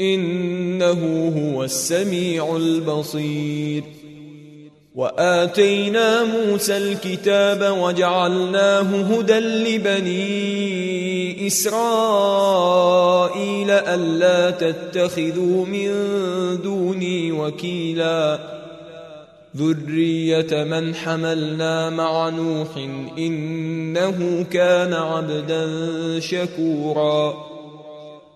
إنه هو السميع البصير. وآتينا موسى الكتاب وجعلناه هدى لبني إسرائيل ألا تتخذوا من دوني وكيلا. ذرية من حملنا مع نوح إنه كان عبدا شكورا.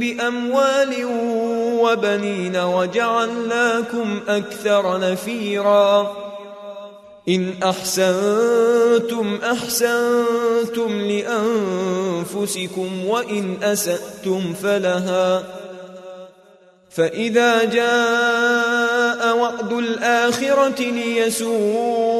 بأموال وبنين وجعلناكم أكثر نفيرا. إن أحسنتم أحسنتم لأنفسكم وإن أسأتم فلها. فإذا جاء وعد الآخرة ليسوءوا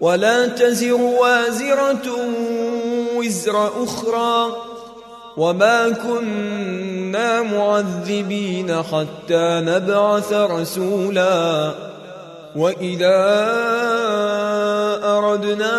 ولا تزر وازرة وزر أخرى وما كنا معذبين حتى نبعث رسولا وإذا أردنا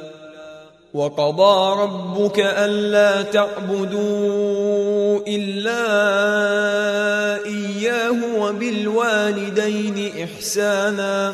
وقضى ربك ألا تعبدوا إلا إياه وبالوالدين إحسانا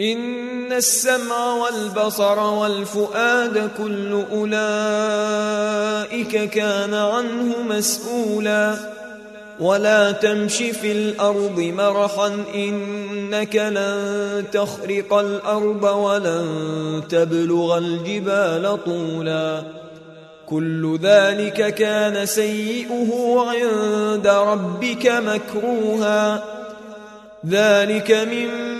إن السمع والبصر والفؤاد كل أولئك كان عنه مسؤولا. ولا تمش في الأرض مرحا إنك لن تخرق الأرض ولن تبلغ الجبال طولا. كل ذلك كان سيئه عند ربك مكروها. ذلك مما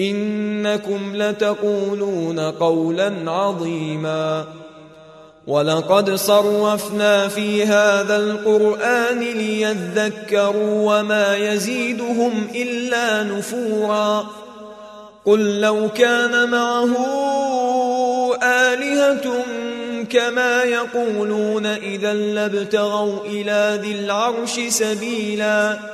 إنكم لتقولون قولا عظيما. ولقد صرفنا في هذا القرآن ليذكروا وما يزيدهم إلا نفورا. قل لو كان معه آلهة كما يقولون إذا لابتغوا إلى ذي العرش سبيلا.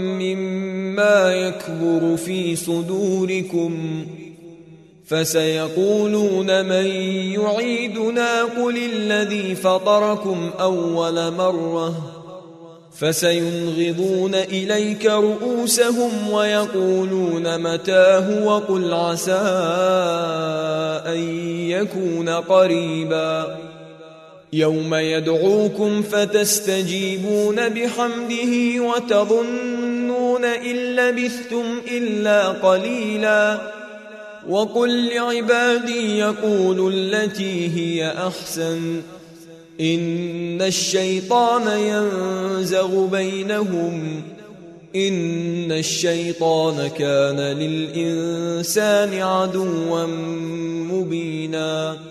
مما يكبر في صدوركم فسيقولون من يعيدنا قل الذي فطركم أول مرة فسينغضون إليك رؤوسهم ويقولون متاه وقل عسى أن يكون قريباً يوم يدعوكم فتستجيبون بحمده وتظنون إن لبثتم إلا قليلا وقل لعبادي يقولوا التي هي أحسن إن الشيطان ينزغ بينهم إن الشيطان كان للإنسان عدوا مبيناً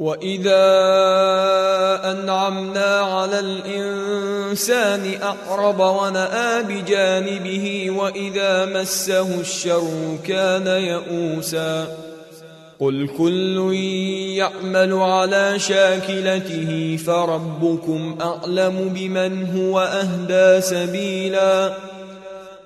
واذا انعمنا على الانسان اعرض وناى بجانبه واذا مسه الشر كان يئوسا قل كل يعمل على شاكلته فربكم اعلم بمن هو اهدى سبيلا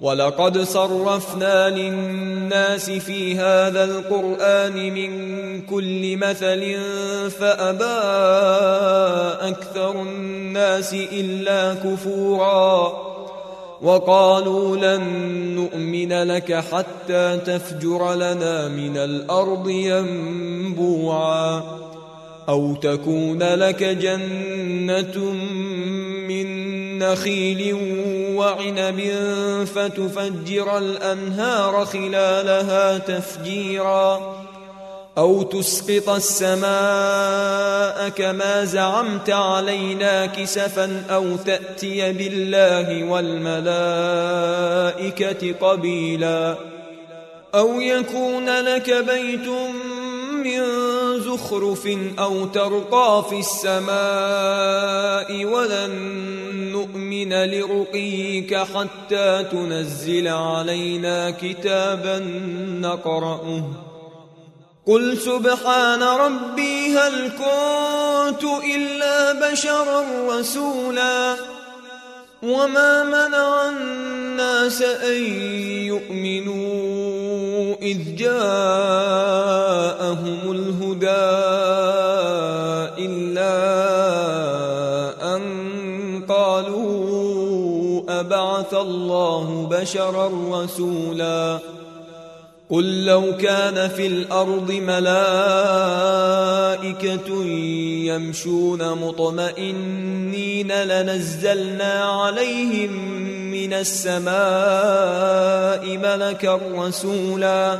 ولقد صرفنا للناس في هذا القرآن من كل مثل فأبى أكثر الناس إلا كفورا وقالوا لن نؤمن لك حتى تفجر لنا من الأرض ينبوعا أو تكون لك جنة من نخيل وعنب فتفجر الأنهار خلالها تفجيرا أو تسقط السماء كما زعمت علينا كسفا أو تأتي بالله والملائكة قبيلا أو يكون لك بيت من زخرف أو ترقى في السماء ولن نؤمن لرقيك حتى تنزل علينا كتابا نقرأه. قل سبحان ربي هل كنت إلا بشرا رسولا. وما منع الناس أن يؤمنوا إذ جاءهم الهدى إلا أن قالوا أبعث الله بشرا رسولا قل لو كان في الأرض ملائكة يمشون مطمئنين لنزلنا عليهم من السماء ملكا رسولا.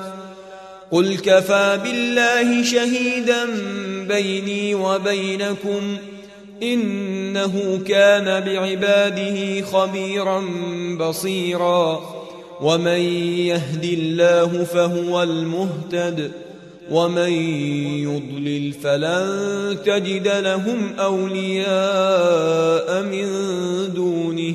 قل كفى بالله شهيدا بيني وبينكم إنه كان بعباده خبيرا بصيرا. ومن يهد الله فهو المهتد. ومن يضلل فلن تجد لهم أولياء من دونه.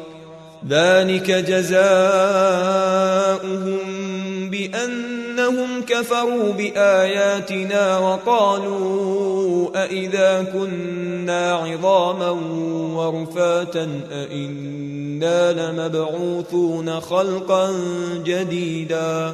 ذلك جزاؤهم بأنهم كفروا بآياتنا وقالوا أإذا كنا عظاما ورفاتا أإنا لمبعوثون خلقا جديدا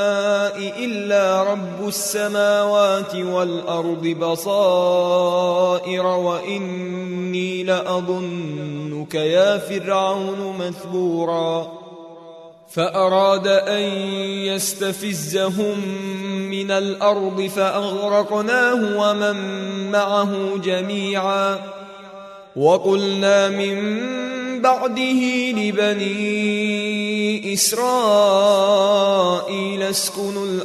رب السماوات والأرض بصائر وإني لأظنك يا فرعون مثبورا. فأراد أن يستفزهم من الأرض فأغرقناه ومن معه جميعا. وقلنا من بعده لبني إسرائيل اسكنوا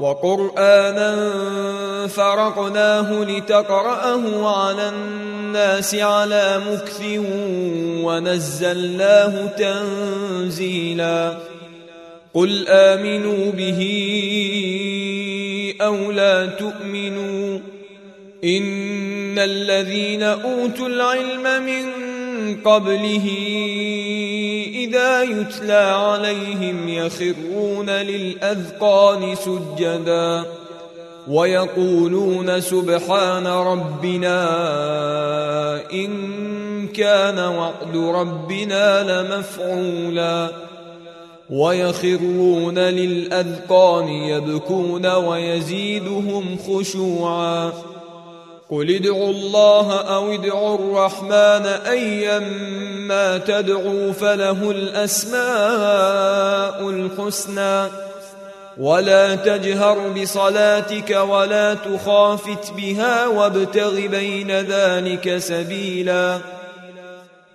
وقرآنا فرقناه لتقرأه على الناس على مكث ونزلناه تنزيلا. قل آمنوا به أو لا تؤمنوا. إن الذين أوتوا العلم من قبله إذا يتلى عليهم يخرون للأذقان سجدا ويقولون سبحان ربنا إن كان وعد ربنا لمفعولا ويخرون للأذقان يبكون ويزيدهم خشوعا قل ادعوا الله أو ادعوا الرحمن ايما تدعوا فله الاسماء الحسنى ولا تجهر بصلاتك ولا تخافت بها وابتغ بين ذلك سبيلا